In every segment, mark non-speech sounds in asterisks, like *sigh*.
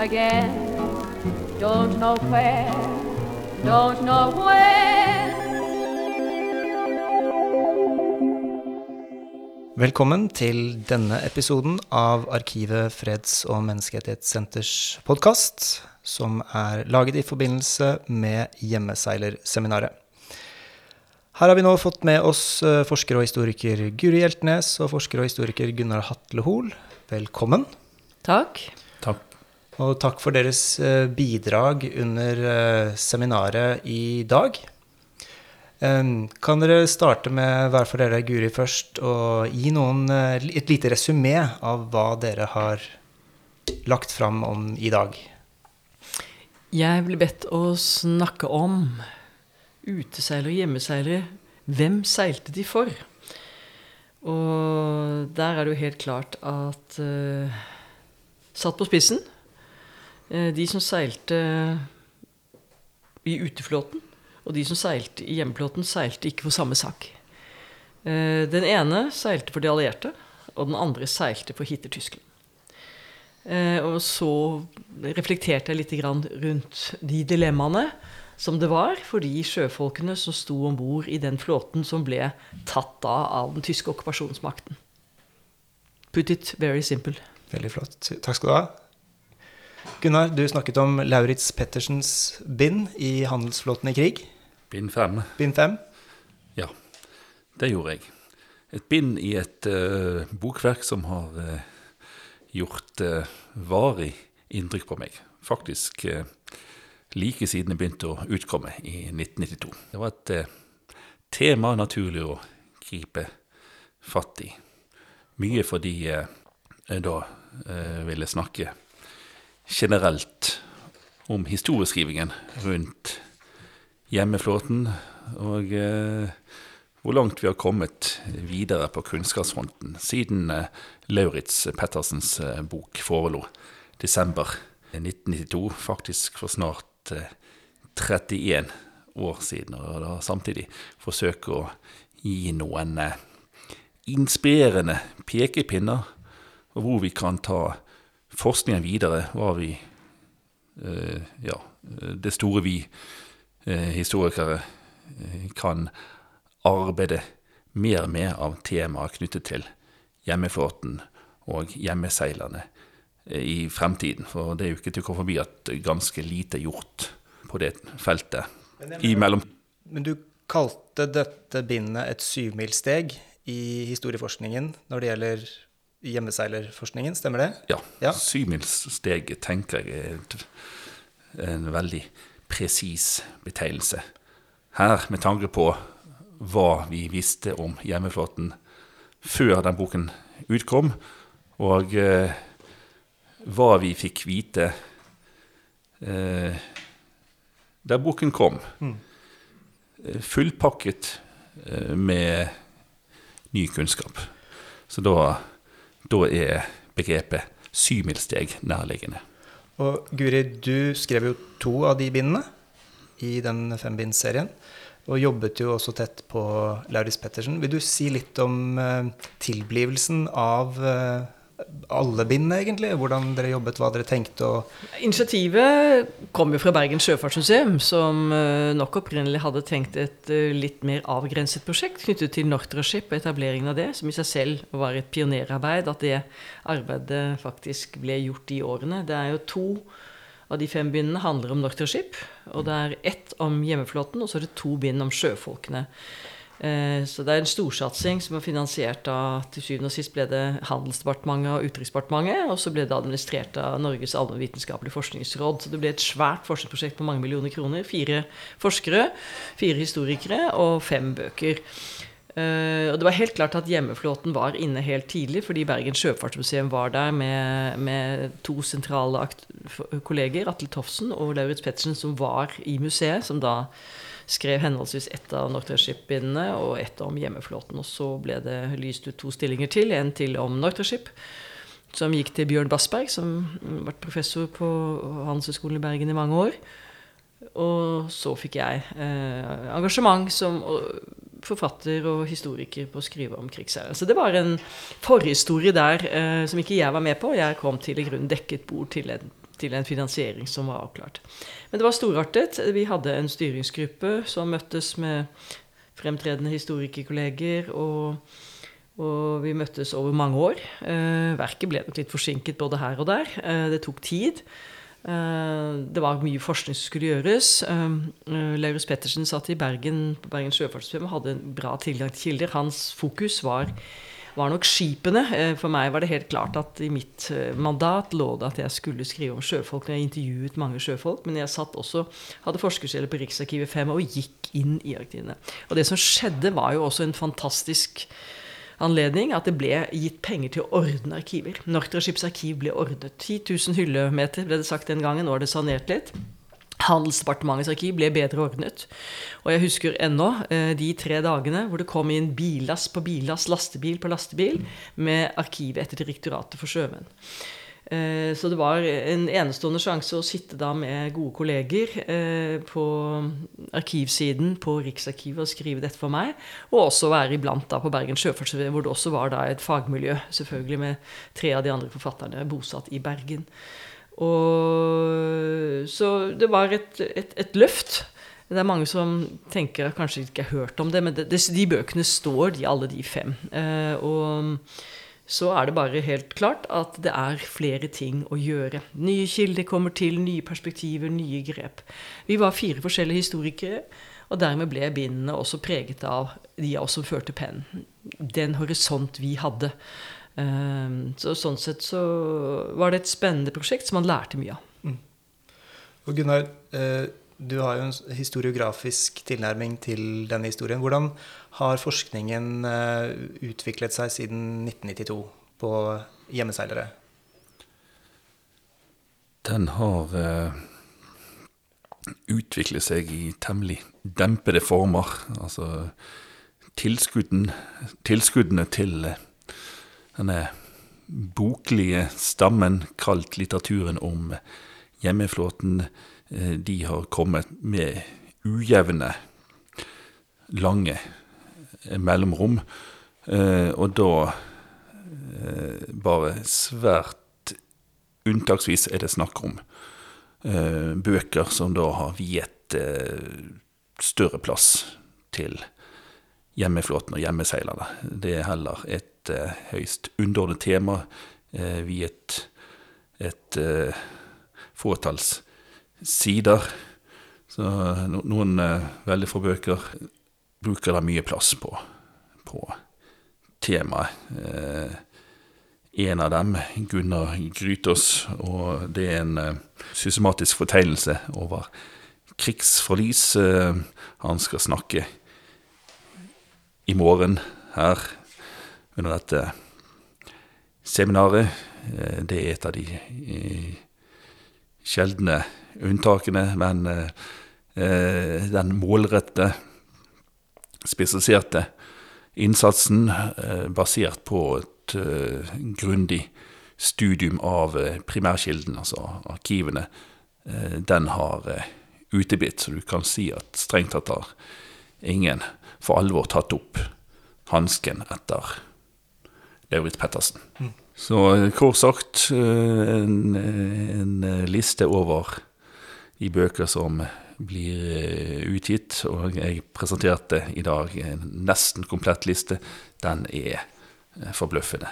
again. Don't know where, don't know when. Velkommen til denne episoden av Arkivet freds- og menneskerettighetssenters podkast, som er laget i forbindelse med Hjemmeseilerseminaret. Her har vi nå fått med oss eh, forsker og historiker Guri Hjeltnes og forsker og historiker Gunnar Hatle Hoel. Velkommen. Takk. Og takk for deres eh, bidrag under eh, seminaret i dag. Kan dere starte med hver for dere, Guri først, og gi noen, eh, et lite resymé av hva dere har lagt fram om i dag? Jeg ble bedt å snakke om uteseilere og hjemmeseilere. Hvem seilte de for? Og der er det jo helt klart at uh, Satt på spissen. Eh, de som seilte i uteflåten, og de som seilte i hjemmeflåten, seilte ikke for samme sak. Eh, den ene seilte for de allierte, og den andre seilte for Hitler-Tyskland. Eh, og så reflekterte jeg litt rundt de dilemmaene som det var for de sjøfolkene som sto om bord i den flåten som ble tatt av av den tyske okkupasjonsmakten. Put it very simple. Veldig flott. Takk skal du ha. Gunnar, du snakket om Lauritz Pettersens bind i Handelsflåten i krig. Bind fem. Bind fem. Ja, det gjorde jeg. Et bind i et uh, bokverk som har uh, gjort uh, varig inntrykk på meg. Faktisk like siden det begynte å utkomme i 1992. Det var et tema naturlig å gripe fatt i. Mye fordi jeg da ville snakke generelt om historieskrivingen rundt hjemmeflåten, og eh, hvor langt vi har kommet videre på kunnskapsfronten siden eh, Lauritz Pettersens eh, bok forelå desember 1992, faktisk for snart eh, 31 år siden. Og da samtidig forsøke å gi noen eh, inspirerende pekepinner hvor vi kan ta forskningen videre, var vi eh, Ja, det store vi eh, historikere eh, kan arbeide mer med av temaer knyttet til hjemmeflåten og hjemmeseilerne i fremtiden. For det er jo ikke til å komme forbi at ganske lite er gjort på det feltet imellom. Men du kalte dette bindet et syvmilssteg i historieforskningen når det gjelder hjemmeseilerforskningen, stemmer det? Ja. Ja. Syvmilssteget tenker jeg er en veldig presis betegnelse. Her, med tanke på hva vi visste om hjemmeflåten før den boken utkom, og eh, hva vi fikk vite eh, der boken kom. Mm. Fullpakket eh, med ny kunnskap. Så da, da er begrepet syvmilssteg nærliggende. Og Guri, du skrev jo to av de bindene i den fembindsserien. Og jobbet jo også tett på Lauritz Pettersen. Vil du si litt om eh, tilblivelsen av eh, alle bindene, egentlig? Hvordan dere jobbet, hva dere tenkte Initiativet kom jo fra Bergen Sjøfartsmuseum, som eh, nok opprinnelig hadde tenkt et eh, litt mer avgrenset prosjekt knyttet til Nortraship og etableringen av det, som i seg selv var et pionerarbeid. At det arbeidet faktisk ble gjort de årene. Det er jo to av de fem bindene handler om Nortraship, og det er ett om hjemmeflåten, og så er det to bind om sjøfolkene. Eh, Så det er en storsatsing som er finansiert av Til syvende og sist ble det Handelsdepartementet og Utenriksdepartementet, og så ble det administrert av Norges allmennvitenskapelige forskningsråd. Så det ble et svært forskningsprosjekt på mange millioner kroner. Fire forskere, fire historikere og fem bøker. Uh, og det var helt klart at hjemmeflåten var inne helt tidlig, fordi Bergen Sjøfartsmuseum var der med, med to sentrale kolleger, Atle Tofsen og Lauritz Pettersen, som var i museet, som da skrev henholdsvis ett av Nortraship-bindene og ett om hjemmeflåten. Og så ble det lyst ut to stillinger til, en til om Nortraship, som gikk til Bjørn Bassberg, som har professor på Handelshøyskolen i Bergen i mange år. Og så fikk jeg eh, engasjement som forfatter og historiker på å skrive om krigsseilere. Så det var en forhistorie der eh, som ikke jeg var med på. Jeg kom til i grunnen dekket bord til en til en finansiering som var avklart. Men det var storartet. Vi hadde en styringsgruppe som møttes med fremtredende historikerkolleger. og og vi møttes over mange år. Eh, verket ble nok litt forsinket både her og der. Eh, det tok tid. Eh, det var mye forskning som skulle gjøres. Eh, Pettersen satt i Bergen på Bergen sjøfartsmuseum og hadde en bra tilgang til kilder. Hans fokus var var nok skipene. Eh, for meg var det helt klart at i mitt eh, mandat lå det at jeg skulle skrive om sjøfolk. når Jeg intervjuet mange sjøfolk, men jeg satt også, hadde forskerstelle på Riksarkivet 5 og gikk inn i arkivene. Og det som skjedde, var jo også en fantastisk anledning at det ble gitt penger til å ordne arkiver. Nortraships arkiv ble ordnet. 10 000 hyllemeter ble det sagt den gangen. Nå er det sanert litt. Handelsdepartementets arkiv ble bedre ordnet. Og jeg husker ennå eh, de tre dagene hvor det kom inn billass på billass, lastebil på lastebil, med arkivet etter Direktoratet for sjømenn. Eh, så det var en enestående sjanse å sitte da med gode kolleger eh, på arkivsiden på Riksarkivet og skrive dette for meg. Og også være iblant da på Bergen sjøfartsmuseum, hvor det også var da et fagmiljø, selvfølgelig med tre av de andre forfatterne bosatt i Bergen. Og, så det var et, et, et, løft. Det er mange som tenker kanskje ikke har hørt om det, men det, de bøkene står, de, alle de fem. Eh, og så er det bare helt klart at det er flere ting å gjøre. Nye kilder kommer til, nye perspektiver, nye grep. Vi var fire forskjellige historikere, og dermed ble bindene også preget av de av oss som førte pennen. Den horisont vi hadde. Ehm, så sånn sett så var det et spennende prosjekt som man lærte mye av. Mm. Og Gunnar, eh, du har jo en historiografisk tilnærming til denne historien. Hvordan har forskningen eh, utviklet seg siden 1992 på hjemmeseilere? Den har uh, utviklet seg i temmelig dempede former. Altså tilskuddene, tilskuddene til denne boklige stammen kalt litteraturen om hjemmeflåten, eh, de har kommet med ujevne, lange eh, mellomrom. Eh, og da bare svært unntaksvis er det snakk om bøker som da har viet større plass til hjemmeflåten og hjemmeseilerne. Det er heller et et uh, høyst underordnet tema uh, viet et uh, fåtalls sider. Så no, noen veldig få bøker bruker da mye plass på, på temaet. en av dem, Gunnar Grytås, og det er en systematisk fortegnelse over krigsforlis. han skal snakke i morgen her under dette seminaret. Eh, det er et av de eh, sjeldne unntakene, men eh, den målrette, spesialiserte innsatsen basert på et grundig studium av primærkilden, altså arkivene, den har uteblitt. Så du kan si at strengt tatt har ingen for alvor tatt opp hansken etter Lauritz Pettersen. Mm. Så eh, kort sagt eh, en, en, eh, liste over de bøker som blir utgitt. Og jeg presenterte i dag en nesten komplett liste. Den er forbløffende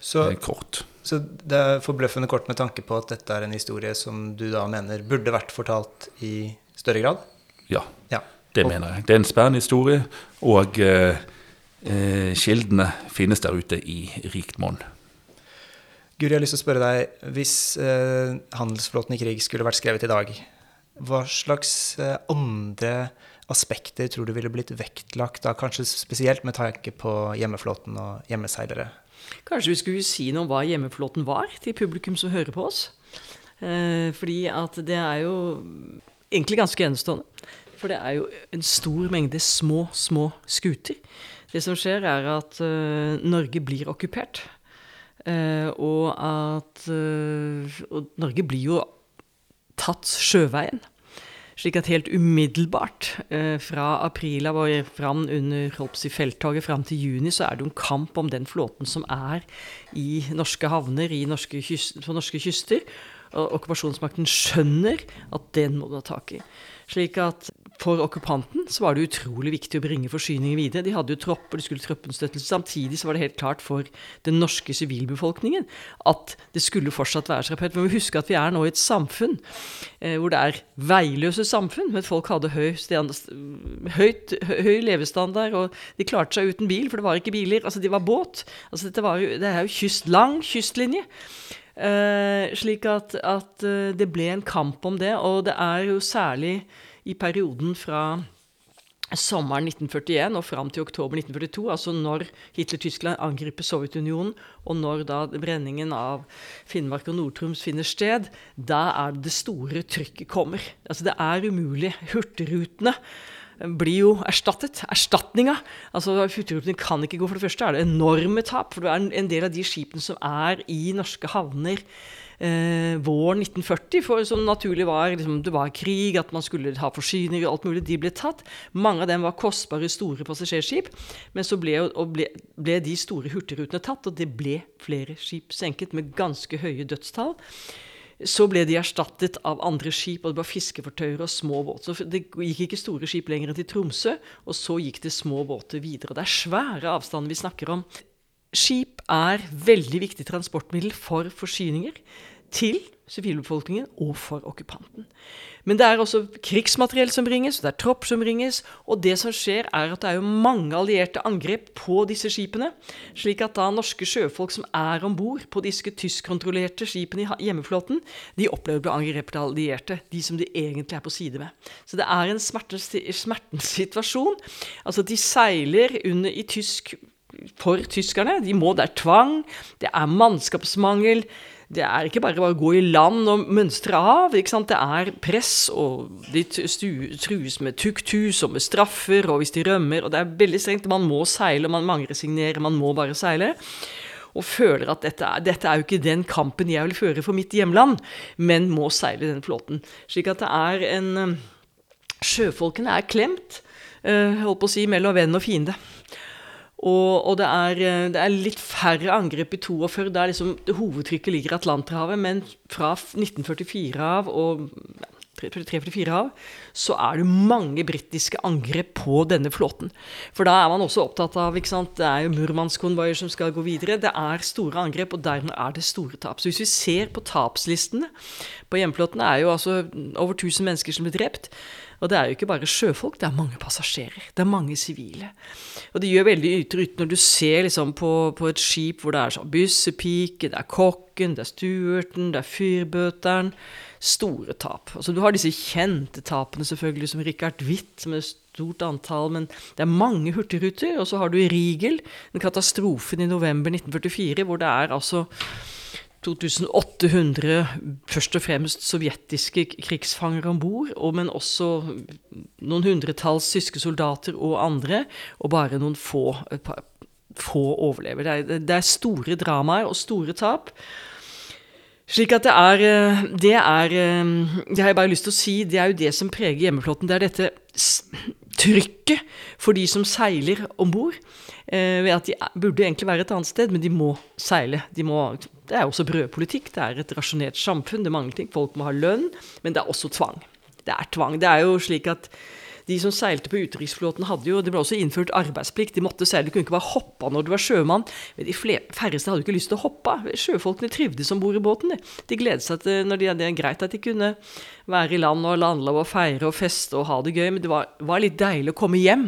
så, kort. Så det er forbløffende kort med tanke på at dette er en historie som du da mener burde vært fortalt i større grad? Ja, ja. det mener jeg. Det er en spennende historie. og... Eh, eh, kildene finnes der ute i rikt monn. Guri, jeg har lyst til å spørre deg, hvis eh, handelsflåten i krig skulle vært skrevet i dag, hva slags eh, andre aspekter tror du ville blitt vektlagt, da, kanskje spesielt med tanke på hjemmeflåten og hjemmeseilere? Kanskje vi skulle si noe om hva hjemmeflåten var, til publikum som hører på oss. Eh, fordi at det er jo egentlig ganske enestående. For det er jo en stor mengde små, små skuter det som skjer, er at uh, Norge blir okkupert. Uh, og at uh, og Norge blir jo tatt sjøveien. Slik at helt umiddelbart, fra april av og fram under Holpsi felttoget fram til juni, så er det jo en kamp om den flåten som er i norske havner i norske kyst, på norske kyster. Og okkupasjonsmakten skjønner at den må du ha tak i. Slik at for okkupanten så var det utrolig viktig å bringe forsyninger videre. De hadde jo tropper, de skulle troppenstøttelse. Samtidig så var det helt klart for den norske sivilbefolkningen at det skulle fortsatt være terapeut. Men vi må huske at vi er nå i et samfunn eh, hvor det er veiløse samfunn. Men folk hadde høy, høyt, høy, levestandard, og de klarte seg uten bil, for det var ikke biler. Altså, de var båt. Altså, dette var jo, det er jo kyst, lang kystlinje. Eh, slik at, at eh, det ble en kamp om det, og det er jo særlig i perioden fra sommeren 1941 og fram til oktober 1942, altså når Hitler-Tyskland angriper Sovjetunionen, og når da brenningen av Finnmark og Nord-Troms finner sted, da er det det store trykket kommer. Altså det er umulig. Hurtigrutene blir jo erstattet. Erstatninga. Altså, Hurtigruten kan ikke gå. For det første er det enorme tap. For det er en del av de skipene som er i norske havner eh, våren 1940, for som naturlig var liksom, Det var krig, at man skulle ha forsyninger og alt mulig. De ble tatt. Mange av dem var kostbare, store passasjerskip. Men så ble, ble, ble de store hurtigrutene tatt, og det ble flere skip senket med ganske høye dødstall. Så ble de erstattet av andre skip, og det var fiskefartøyer og små båter. Det gikk ikke store skip lenger enn til Tromsø, og så gikk det små båter videre. Det er svære avstander vi snakker om. Skip er veldig viktig transportmiddel for forsyninger til sivilbefolkningen og for okkupanten. Men det er også krigsmateriell som bringes, det er tropp som bringes. Og det som skjer, er at det er jo mange allierte angrep på disse skipene. Slik at da norske sjøfolk som er om bord på disse tyskkontrollerte skipene i hjemmeflåten, de opplever å bli angrepet av allierte. De som de egentlig er på side med. Så det er en smertens, smertens situasjon. Altså, de seiler under i tysk for tyskerne. De må, Det er tvang, det er mannskapsmangel. Det er ikke bare å gå i land og mønstre av. Det er press, og de trues med tukthus og med straffer, og hvis de rømmer og Det er veldig strengt. Man må seile, man mangresignerer, signere, man må bare seile. Og føler at dette er, dette er jo ikke den kampen jeg vil føre for mitt hjemland, men må seile den flåten. Slik at det er en Sjøfolkene er klemt, uh, holdt på å si, mellom venn og fiende. Og, og det, er, eh, det, er, litt færre angrep i 42, der liksom hovedtrykket ligger i Atlanterhavet. Men fra 1944 av og 344 av, så er det mange britiske angrep på denne flåten. For da er man også opptatt av ikke sant, Det er jo Murmansk-konvoier som skal gå videre. Det er store angrep, og dermed er det store tap. Så hvis vi ser på tapslistene på hjemmeflåten, er jo altså over 1000 mennesker som blir drept. Og det er jo ikke bare sjøfolk, det er mange passasjerer. Det er mange sivile. Og det gjør veldig ytre ut når du ser liksom på, på, et skip hvor det er sånn byssepike, det er kokken, det er stuerten, det er fyrbøteren. Store tap. Altså Du har disse kjente tapene, selvfølgelig, som Richard Witt, som er et stort antall, men det er mange hurtigruter. Og så har du Rigel, den katastrofen i november 1944, hvor det er altså 2800 først og fremst sovjetiske krigsfanger om bord, men også noen hundretalls tyske soldater og andre, og bare noen få, få overlever. Det er, det er, store dramaer og store tap. Slik at det er, det er Det har jeg bare lyst til å si, det er jo det som preger hjemmeflåten. Det er dette trykket for de som seiler om bord. Eh, ved at de burde egentlig være et annet sted, men de må seile. De må, det er også brødpolitikk. Det er et rasjonert samfunn. Det mangler ting. Folk må ha lønn. Men det er også tvang. Det er tvang. Det er jo slik at de som seilte på utenriksflåten, hadde jo Det ble også innført arbeidsplikt. De måtte seile. Du kunne ikke bare hoppe når du var sjømann. Men de færreste hadde ikke lyst til å hoppe. Sjøfolkene trivdes om bord i båten. De gledet seg til når de, Det er greit at de kunne være i land og landlov og feire og feste og ha det gøy, men det var, var litt deilig å komme hjem.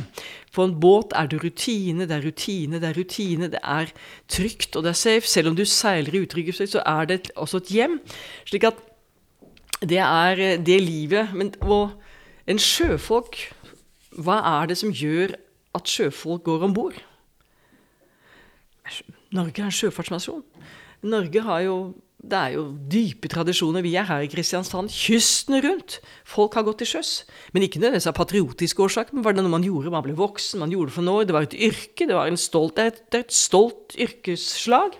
På en båt er det rutine, det er rutine, det er rutine. Det er trygt, og det er safe. Selv om du seiler i utrygghetsfelt, så er det også et hjem. Slik at det er det livet. Men, og en sjøfolk Hva er det som gjør at sjøfolk går om bord? Norge er en sjøfartsnasjon. Norge har jo det er jo dype tradisjoner. Vi er her i Kristiansand kysten rundt. Folk har gått til sjøs. Men ikke nødvendigvis av patriotiske årsaker, men var det noe man gjorde? Man ble voksen, man gjorde det for noe. Det var et yrke. Det, var stolt, et, et stolt yrkesslag.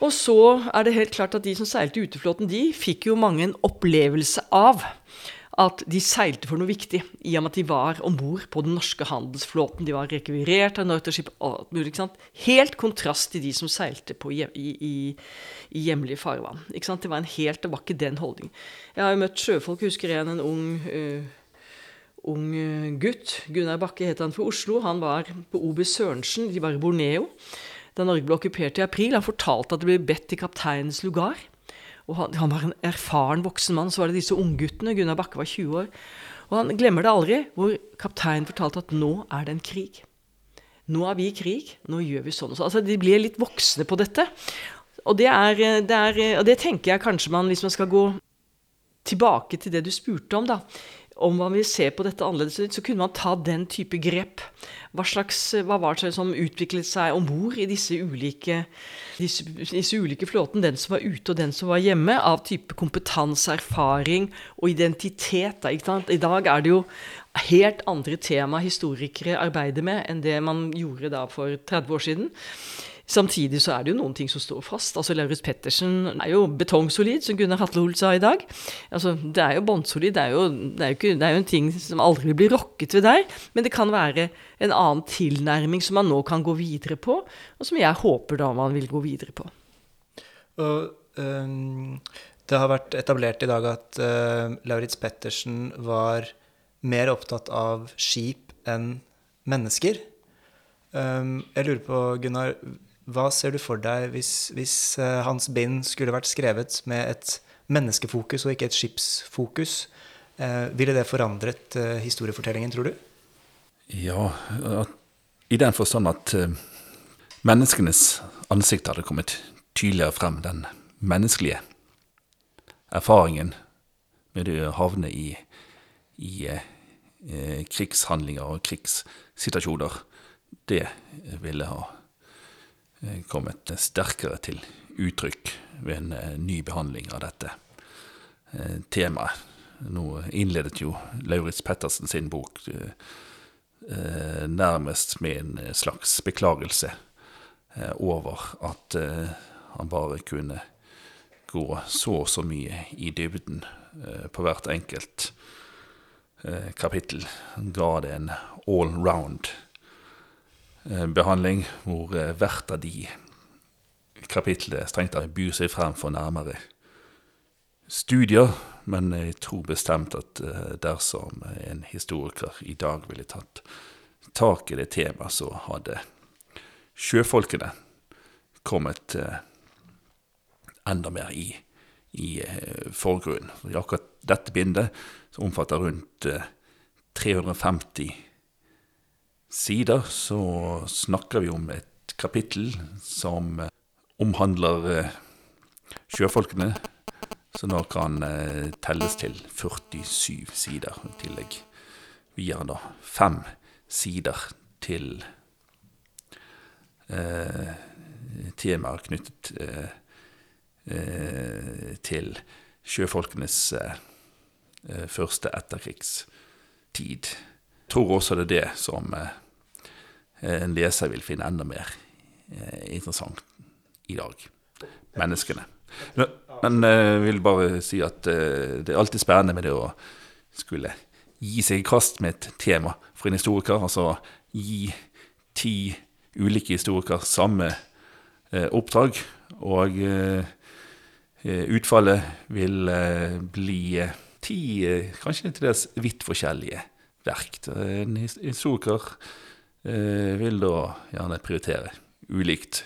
Og så er det helt klart at de som seilte uteflåten, de fikk jo mange en opplevelse av at de seilte for noe viktig, i og med at de var om bord på den norske handelsflåten. De var rekvirert av Norterskip og alt mulig. Helt kontrast til de som seilte hjem, i, i, i, hjemlige farvann. Det var en helt, det var ikke den holdningen. Jeg har jo møtt sjøfolk, husker jeg en ung uh, ung gutt. Gunnar Bakke het han fra Oslo. Han var på OB Sørensen, de var i Borneo. Da Norge ble okkupert i april. Han fortalte at det ble bedt til kapteinens lugar. Og han, han, var en erfaren voksen mann. Så var det disse ungguttene. Gunnar Bakke var 20 år. Og han glemmer det aldri, hvor kapteinen fortalte at nå er det en krig. Nå er vi i krig. Nå gjør vi sånn og sånn. Altså, de blir litt voksne på dette. Og det, er, det er, og det tenker jeg kanskje man, hvis man skal gå tilbake til det du spurte om, da om man vil se på dette annerledes, så kunne man ta den type grep. Hva, slags, hva var det som utviklet seg om bord i disse ulike, disse, disse ulike flåten? Den som var ute, og den som var hjemme, av type kompetanse, erfaring og identitet. Da, I dag er det jo helt andre tema historikere arbeider med enn det man gjorde da for 30 år siden. Samtidig så er det jo noen ting som står fast. Altså Lauritz Pettersen er jo betongsolid, som Gunnar Hatlehol sa i dag. Altså, det er jo båndsolid. Det, det, det, er jo en ting som aldri blir rokket ved der. Men det kan være en annen tilnærming som man nå kan gå videre på, og som jeg håper da man vil gå videre på. Og um, Det har vært etablert i dag at uh, Lauritz Pettersen var mer opptatt av skip enn mennesker. Um, jeg lurer på, Gunnar, hva ser du for deg hvis, hvis uh, hans bind skulle vært skrevet med et menneskefokus og ikke et skipsfokus? Eh, ville det forandret eh, historiefortellingen, tror du? Ja, i den forstand at menneskenes ansikt hadde kommet tydeligere frem. Den menneskelige erfaringen med å havne i, i krigshandlinger og krigssituasjoner, det ville ha Eh, kommet sterkere til uttrykk ved en eh, ny behandling av dette eh, temaet. Nå innledet jo Lauritz Pettersen sin bok nærmest med en slags beklagelse over at han bare kunne gå så og så mye i dybden på hvert enkelt kapittel. Han ga det en all round Eh, behandling hvor eh, hvert av de kapitlene strengt tatt byr seg frem for nærmere studier. Men jeg tror bestemt at eh, dersom en historiker i dag ville tatt tak i det temaet, så hadde sjøfolkene kommet enda mer i, i forgrunnen. I akkurat dette bindet, som omfatter rundt 350 sider så snakker vi om et kapittel som eh, omhandler eh, sjøfolkene, som nå kan eh, telles til 47 sider. I tillegg vi har da fem sider til eh, temaer knyttet eh, til sjøfolkenes eh, første etterkrigstid. Jeg tror også det er det som en leser vil finne enda mer eh, interessant i dag. Menneskene. Men jeg eh, vil bare si at det er alltid spennende med det å skulle gi seg i kast med et tema for en historiker. Altså gi ti ulike historikere samme oppdrag. Og utfallet vil bli ti kanskje til dels vidt forskjellige verk. En historiker Eh, vil da gjerne prioritere ulikt.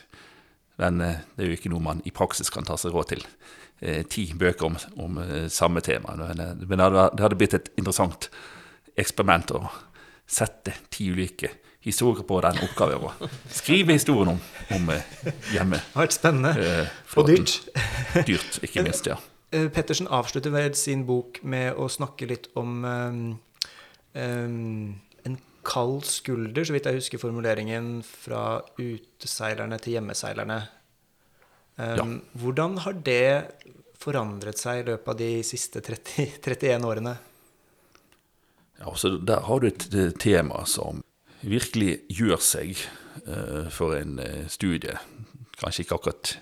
Men eh, det er jo ikke noe man i praksis kan ta seg råd til. Eh, ti bøker om, om samme tema. Men det hadde blitt et interessant eksperiment å sette ti ulike historier på den oppgaven. Og skrive historien om, om hjemme. Det har vært spennende. og dyrt. *laughs* dyrt, ikke minst, ja. *laughs* Pettersen avslutter vel sin bok med å snakke litt om um, um, kald skulder, så vidt jeg husker formuleringen, fra uteseilerne til hjemmeseilerne. Um, ja. Hvordan har det forandret seg i løpet av de siste 30, 31 årene? Ja, altså Der har du et tema som virkelig gjør seg uh, for en uh, studie. Kanskje ikke akkurat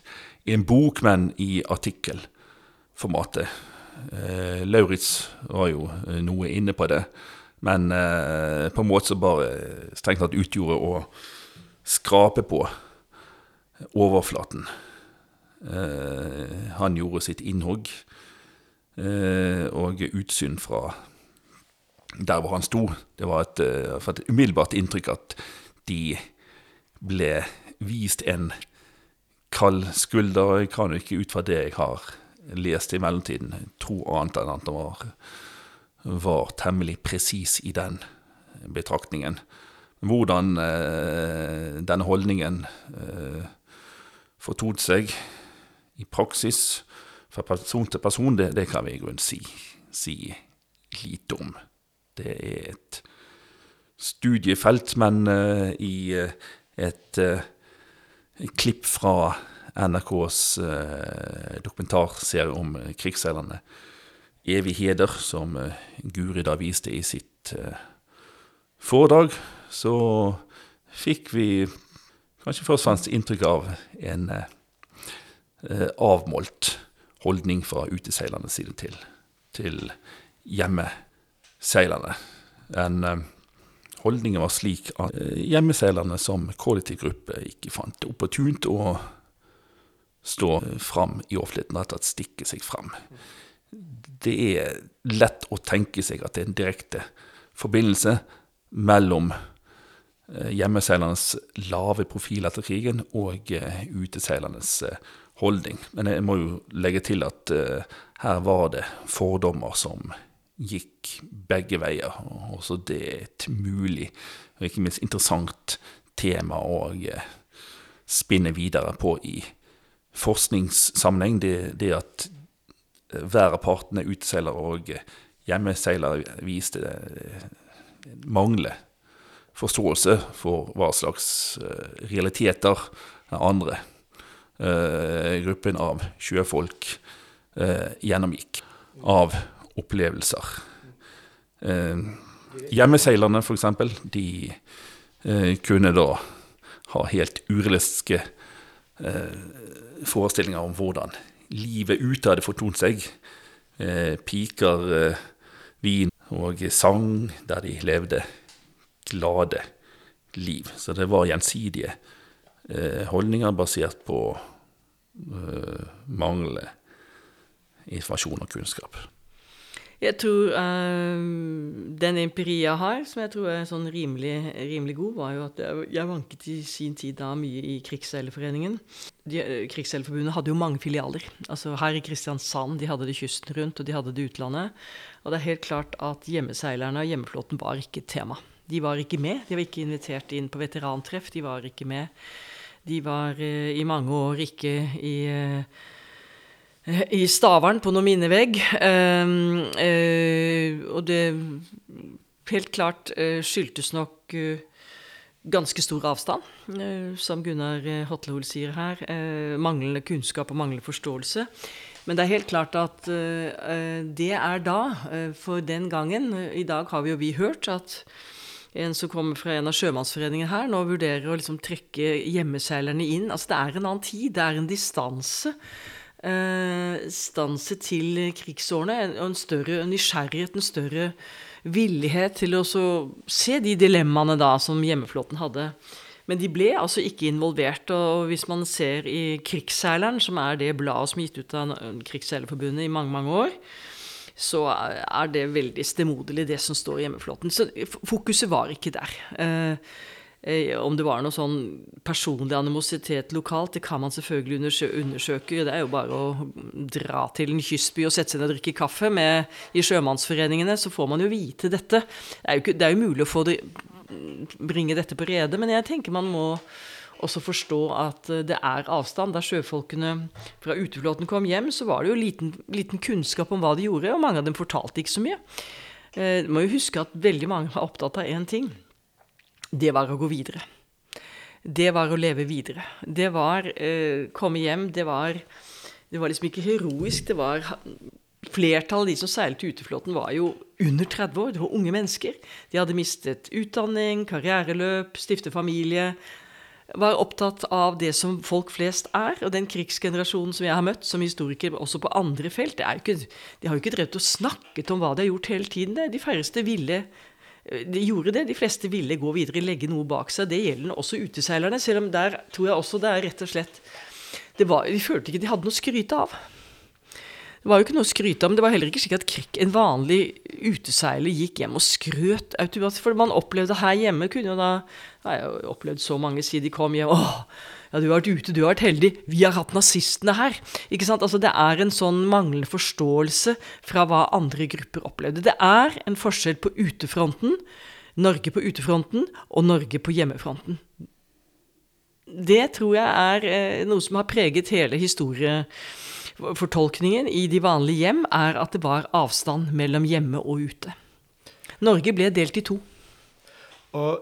i en bok, men i artikkelformatet. Uh, Lauritz var jo noe inne på det, men eh, på en måte som bare strengt tatt utgjorde å skrape på overflaten. Eh, han gjorde sitt innhogg eh, og utsyn fra der hvor han sto. Det var et, eh, et umiddelbart inntrykk at de ble vist en kald skulder. Jeg kan jo ikke ut fra det jeg har lest i mellomtiden, tro annet enn at han var, var temmelig presis i den betraktningen. Hvordan eh, denne holdningen eh, fortot seg i praksis fra person til person, det, det kan vi i grunnen si, si lite om. Det er et studiefelt, men eh, i uh, et uh, klipp fra NRKs dokumentarserie om krigsseilerne, 'Evig heder', som Guri da viste i sitt foredrag, så fikk vi kanskje først og fremst inntrykk av en avmålt holdning fra uteseilernes side til, til hjemmeseilerne. En Holdningen var slik at hjemmeseilerne som kollektiv gruppe ikke fant det opportunt å stå fram i offentligheten, rett og slett stikke seg fram. Det er lett å tenke seg at det er en direkte forbindelse mellom hjemmeseilernes lave profil etter krigen og uteseilernes holdning. Men jeg må jo legge til at her var det fordommer som gikk begge veier. Og Også det er et mulig og ikke minst interessant tema å spinne videre på i forskningssammenheng. Det, det at partene, uteseiler og hjemmeseiler, viste mangler forståelse for hva slags realiteter den andre gruppen av sjøfolk gjennomgikk av opplevelser. Eh, hjemmeseilerne, f.eks., de eh, kunne da ha helt urealistiske eh, forestillinger om hvordan livet ute hadde fortont seg. Eh, piker, eh, vin og sang, der de levde glade liv. Så det var gjensidige eh, holdninger basert på manglende informasjon og kunnskap. Jeg tror uh, den empiria jeg har, som jeg tror er sånn rimelig, rimelig, god, var jo at jeg, jeg vanket i sin tid da mye i Krigsseilerforeningen. Uh, Krigsseilerforbundet hadde jo mange filialer. Altså Her i Kristiansand de hadde det kysten rundt, og de hadde det utlandet. Og det er helt klart at hjemmeseilerne og hjemmeflåten var ikke et tema. De var ikke med. De var ikke invitert inn på veterantreff. De var ikke med. De var uh, i mange år ikke i i Stavern på noen minnevegg. Uh, uh, og det helt klart uh, skyldtes nok ganske stor avstand, som Gunnar Hotlehol sier her. manglende kunnskap og manglende forståelse. Men det er helt klart at det er da, for den gangen I dag har vi jo vi hørt at en som kommer fra en av sjømannsforeningene her, nå vurderer å liksom trekke hjemmeseilerne inn. Altså Det er en annen tid, det er en distanse eh, stanset til krigsårene, og en større nysgjerrighet, en større villighet til å se de dilemmaene da som hjemmeflåten hadde. Men de ble altså ikke involvert. Og hvis man ser i Krigsseileren, som er det bladet som er gitt ut av Krigsseilerforbundet i mange, mange år, så er det veldig stemoderlig, det som står i hjemmeflåten. Så fokuset var ikke der. Eh, om det var noe sånn personlig animositet lokalt, det kan man selvfølgelig undersøke. Det er jo bare å dra til en kystby og sette seg ned og drikke kaffe med, i sjømannsforeningene, så får man jo vite dette. Det er jo, ikke, det er jo mulig å få det, bringe dette på rede, men jeg tenker man må også forstå at eh, det er avstand. Da sjøfolkene fra uteflåten kom hjem, så var det jo liten, liten kunnskap om hva de gjorde, og mange av dem fortalte ikke så mye. Eh, du må jo huske at veldig mange var opptatt av én ting det var å gå videre. Det var å leve videre. Det var eh, komme hjem. Det var, det var liksom ikke heroisk. Det var Flertallet av de som seilte uteflåten, var jo under 30 år. Det var unge mennesker. De hadde mistet utdanning, karriereløp, stifte familie. var opptatt av det som folk flest er. Og den krigsgenerasjonen som jeg har møtt som historiker også på andre felt, ikke, de har jo ikke drevet og snakket om hva de har gjort hele tiden. De færreste ville de gjorde det. De fleste ville gå videre, legge noe bak seg. Det gjelder også uteseilerne, selv om der tror jeg også det er rett og slett var, De følte ikke de hadde noe å skryte av. Det var jo ikke noe å skryte av, men det var heller ikke slik at krik, en vanlig uteseiler gikk hjem og skrøt automatisk. For man opplevde her hjemme kunne jo da Jeg har opplevd så mange si de kom hjem Åh, ja, du har vært ute, du har vært heldig. Vi har hatt nazistene her. Ikke sant? Altså, det er en sånn manglende forståelse fra hva andre grupper opplevde. Det er en forskjell på utefronten, Norge på utefronten, og Norge på hjemmefronten. Det tror jeg er eh, noe som har preget hele historiefortolkningen i de vanlige hjem er at det var avstand mellom hjemme og ute. Norge ble delt i to. Og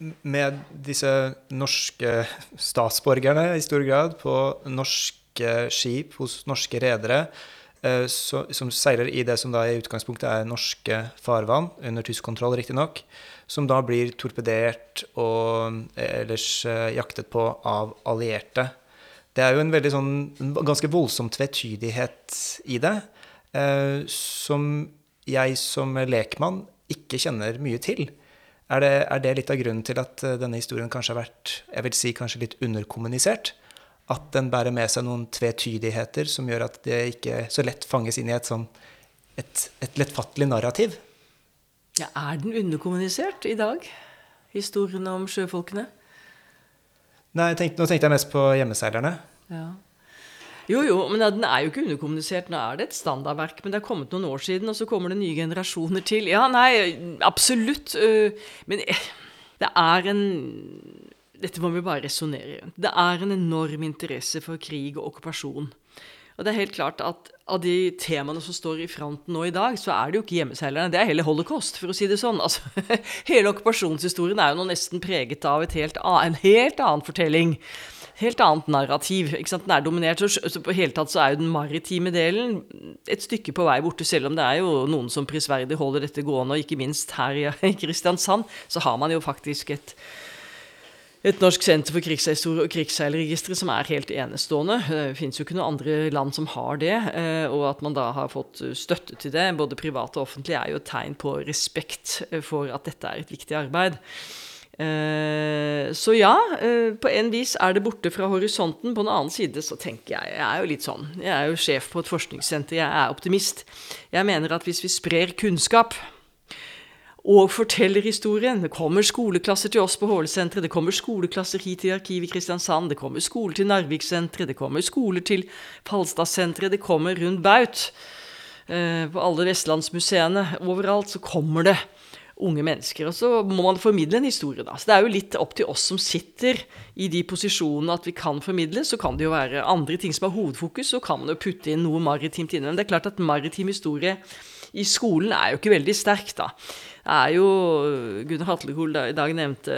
med disse norske statsborgerne i stor grad på norske skip hos norske redere, eh, som seiler i det som da i utgangspunktet er norske farvann, under tysk kontroll riktignok, som da blir torpedert og ellers eh, jaktet på av allierte. Det er jo en veldig sånn ganske voldsom tvetydighet i det, eh, som jeg som lekmann ikke kjenner mye til. Er det, er det, litt av grunnen til at eh, denne historien kanskje har vært jeg vil si kanskje litt underkommunisert? At den bærer med seg noen tvetydigheter som gjør at det ikke så lett fanges inn i et, sånn, et, et lettfattelig narrativ? Ja, er den underkommunisert i dag, historien om sjøfolkene? Nei, tenk, nå tenkte jeg mest på hjemmeseilerne. Ja. Jo, jo, men den er jo ikke underkommunisert. Nå er det et standardverk, men det er kommet noen år siden, og så kommer det nye generasjoner til. Ja, nei, absolutt. Øh, men *laughs* det er en Dette må vi bare resonnere i. Det er en enorm interesse for krig og okkupasjon. Og det er helt klart at av de temaene som står i fronten nå i dag, så er det jo ikke hjemmeseilerne. Det er hele holocaust, for å si det sånn. *laughs* Altså, hele okkupasjonshistorien er jo nå nesten preget av helt en helt annen fortelling. Helt annet narrativ. ikke sant? Den er dominert, så på hele tatt så er jo den maritime delen et stykke på vei borte. Selv om det er jo noen som prisverdig holder dette gående, og ikke minst her *laughs* i Kristiansand, så har man jo faktisk et et norsk senter for krigshistorie og krigsseilregistre som er helt enestående. Det finnes jo ikke noen andre land som har det. Eh, og at man da har fått støtte til det, både privat og offentlig, er jo et tegn på respekt for at dette er et viktig arbeid. Eh, så ja, eh, på en vis er det borte fra horisonten. På en annen side så tenker jeg Jeg er jo litt sånn. Jeg er jo sjef på et forskningssenter, jeg er optimist. Jeg mener at hvis vi sprer kunnskap og forteller historien. Det kommer skoleklasser til oss på HL-senteret, det kommer skoleklasser hit til Arkivet i Kristiansand, det kommer skoler til Narvik-senteret, det kommer skoler til Falstad-senteret, det kommer rundt Baut. Eh, på alle vestlandsmuseene. Overalt så kommer det unge mennesker. Og så må man formidle en historie, da. Så det er jo litt opp til oss som sitter i de posisjonene at vi kan formidle. Så kan det jo være andre ting som er hovedfokus, så kan man jo putte inn noe maritimt inne. Men det er klart at maritim historie i skolen er jo ikke veldig sterk, da Det er jo Gunnar Hatlekohl i dag nevnte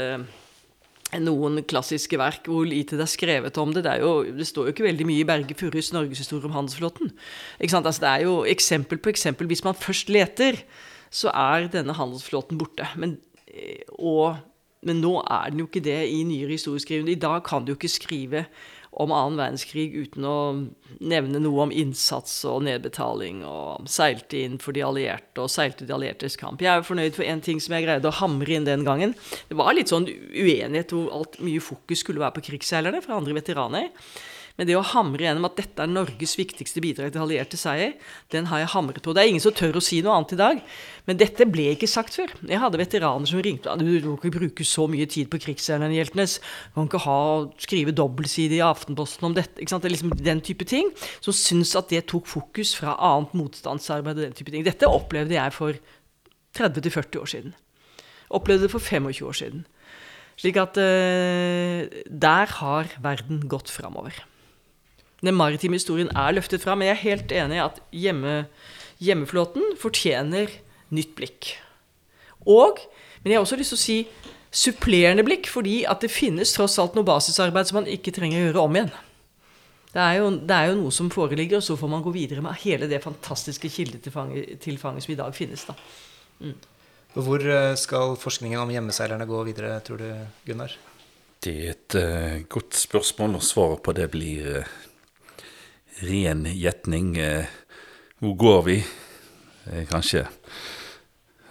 noen klassiske verk hvor lite det er skrevet om det. Det, jo, det står jo ikke veldig mye i Berge Furus norgeshistorie om handelsflåten. Altså, det er jo eksempel på eksempel. Hvis man først leter, så er denne handelsflåten borte. Men, eh, og, men nå er den jo ikke det i nyere historieskrivende. I dag kan du jo ikke skrive om annen verdenskrig uten å nevne noe om innsats og nedbetaling, og seilte inn for de allierte og seilte de alliertes kamp. Jeg er jo fornøyd for én ting som jeg greide å hamre inn den gangen. Det var litt sånn uenighet hvor alt mye fokus skulle være på krigsseilerne fra andre veteraner. Men det å hamre gjennom at dette er Norges viktigste bidrag til allierte seier, den har jeg hamret på. Det er ingen som tør å si noe annet i dag. Men dette ble ikke sagt før. Jeg hadde veteraner som ringte du må ikke bruke så mye tid på krigsseilerne, Hjeltnes. Du kan ikke ha, skrive dobbeltside i Aftenposten om dette. Det er liksom den type ting. Som syns at det tok fokus fra annet motstandsarbeid og den type ting. Dette opplevde jeg for 30-40 år siden. Opplevde det for 25 år siden. Slik at uh, der har verden gått framover den maritime historien er løftet fram. Men jeg er helt enig i at hjemme, hjemmeflåten fortjener nytt blikk. Og, men jeg har også lyst til å si supplerende blikk, fordi at det finnes tross alt noe basisarbeid som man ikke trenger å gjøre om igjen. Det er, jo, det er jo noe som foreligger, og så får man gå videre med hele det fantastiske kildetilfanget som i dag finnes. da. Mm. Hvor eh, skal forskningen om hjemmeseilerne gå videre, tror du, Gunnar? Det er et uh, godt spørsmål, og svaret på det blir uh, ren gjetning. Uh, hvor går vi? kanskje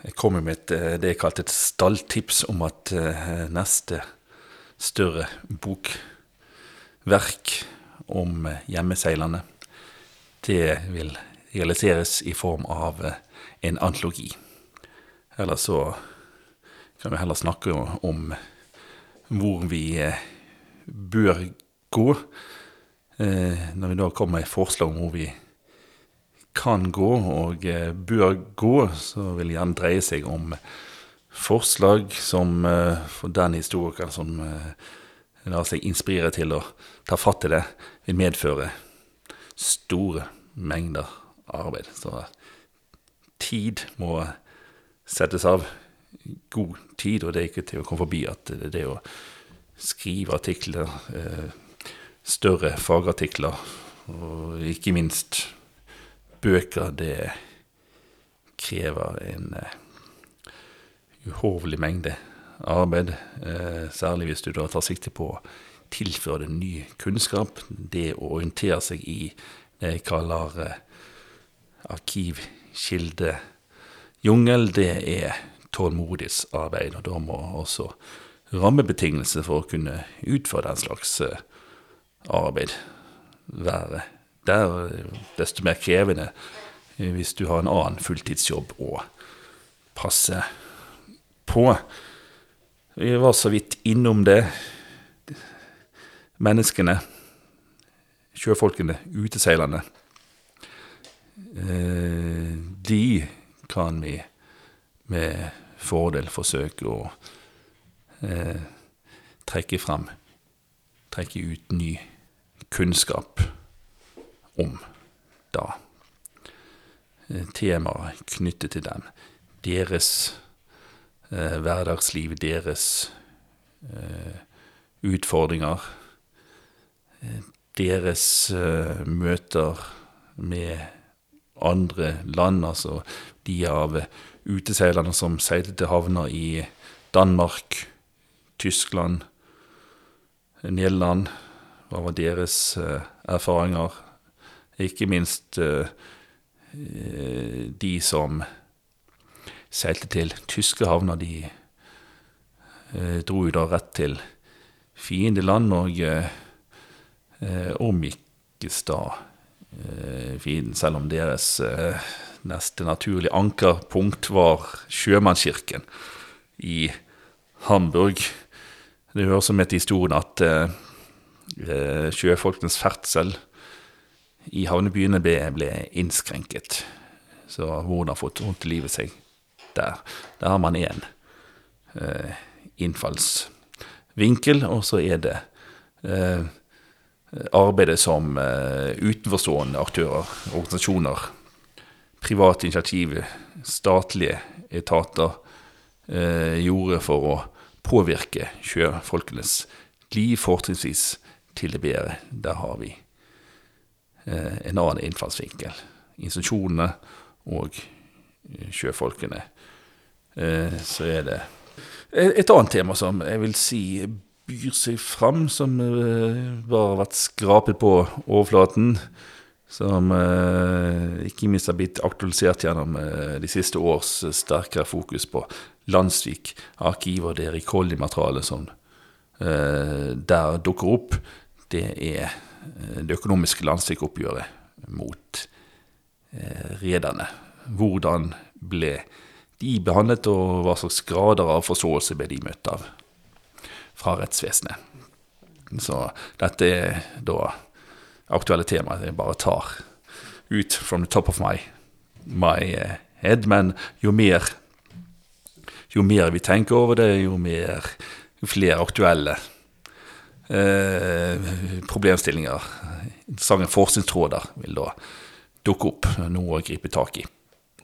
Jeg kommer med et, det jeg kalte et stalltips om at neste større bokverk om hjemmeseilerne, det vil realiseres i form av en antologi. Eller så kan vi heller snakke om hvor vi eh, bør gå. Eh, når vi da kommer med forslag om hvor vi kan gå og eh, bør gå, så vil det gjerne dreie seg om forslag som for den historikeren som lar seg inspirere til å ta fatt i det, vil medføre store mengder arbeid. Så tid må settes av god tid, og det er ikke til å komme forbi at det, å skrive artikler, eh, større fagartikler, og ikke minst bøker, det krever en eh, uhorvelig mengde arbeid. Eh, særlig hvis du da tar sikte på å tilføre det ny kunnskap. Det å orientere seg i det jeg kaller arkivkildejungel, det er tålmodighetsarbeid. Og da må også rammebetingelser for å kunne utføre den slags eh, arbeid være der. Desto mer krevende hvis du har en annen fulltidsjobb å passe på. Vi var så vidt innom det. Menneskene, sjøfolkene, uteseilerne. Eh, de kan vi med fordel forsøke å eh, trekke frem, trekke ut ny kunnskap om da. Eh, temaer knyttet til dem. Deres eh, hverdagsliv, deres eh, utfordringer. Eh, deres eh, møter med andre land, altså de av uteseilerne som seilte til havner i Danmark, Tyskland, Nederland. Hva var deres uh, erfaringer? Ikke minst uh, de som seilte til tyske havner, de uh, dro jo da rett til fiendeland og omgikkes da fienden, selv om deres neste naturlige ankerpunkt var sjømannskirken i Hamburg. Det hører også med til historien at eh, eh, sjøfolkenes ferdsel i havnebyene ble, ble, innskrenket. Så hvordan fått vondt i livet seg der? Der har man én eh, innfallsvinkel, og så er det eh, arbeidet som eh, utenforstående aktører, organisasjoner, private initiativ, statlige etater, eh, gjorde for å påvirke sjøfolkenes liv, fortrinnsvis til det bedre. Der har vi eh, en annen innfallsvinkel. Institusjonene og eh, sjøfolkene. Eh, så er det et annet tema som jeg vil si byr seg fram, som bare har vært skrapet på overflaten som ikke minst har blitt aktualisert gjennom de siste års sterkere fokus på Landsvik arkiver og det Ricolli-materialet som eh, der dukker opp, det er eh, det økonomiske Landsvik-oppgjøret mot eh, rederne. Hvordan ble de behandlet, og hva slags grader av forståelse ble de møtt av fra rettsvesenet. Så dette er da aktuelle temaer jeg bare tar ut from the top of my, my eh, head. Men jo mer, jo mer vi tenker over det, jo mer jo flere aktuelle eh, problemstillinger, interessante forskningstråder, vil da dukke opp. Noe å gripe tak i.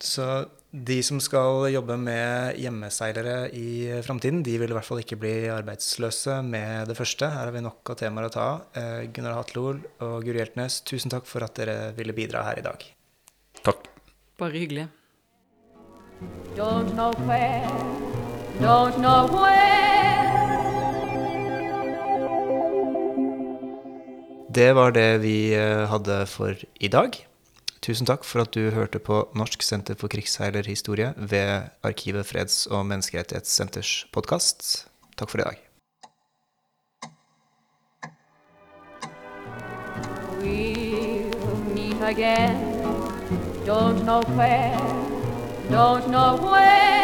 Så de som skal jobbe med hjemmeseilere i framtiden, de vil i hvert fall ikke bli arbeidsløse med det første. Her har vi nok av temaer å ta av. Eh, Gunnar Hatlol og Guri Hjeltnes, tusen takk for at dere ville bidra her i dag. Takk. Bare hyggelig. Don't know where, don't know where. det var det vi eh, hadde for i dag. Tusen takk for at du hørte på Norsk senter for krigsseilerhistorie ved Arkivet freds- og menneskerettighetssenters podkast. Takk for i dag. We'll meet again. Don't know where, don't know when.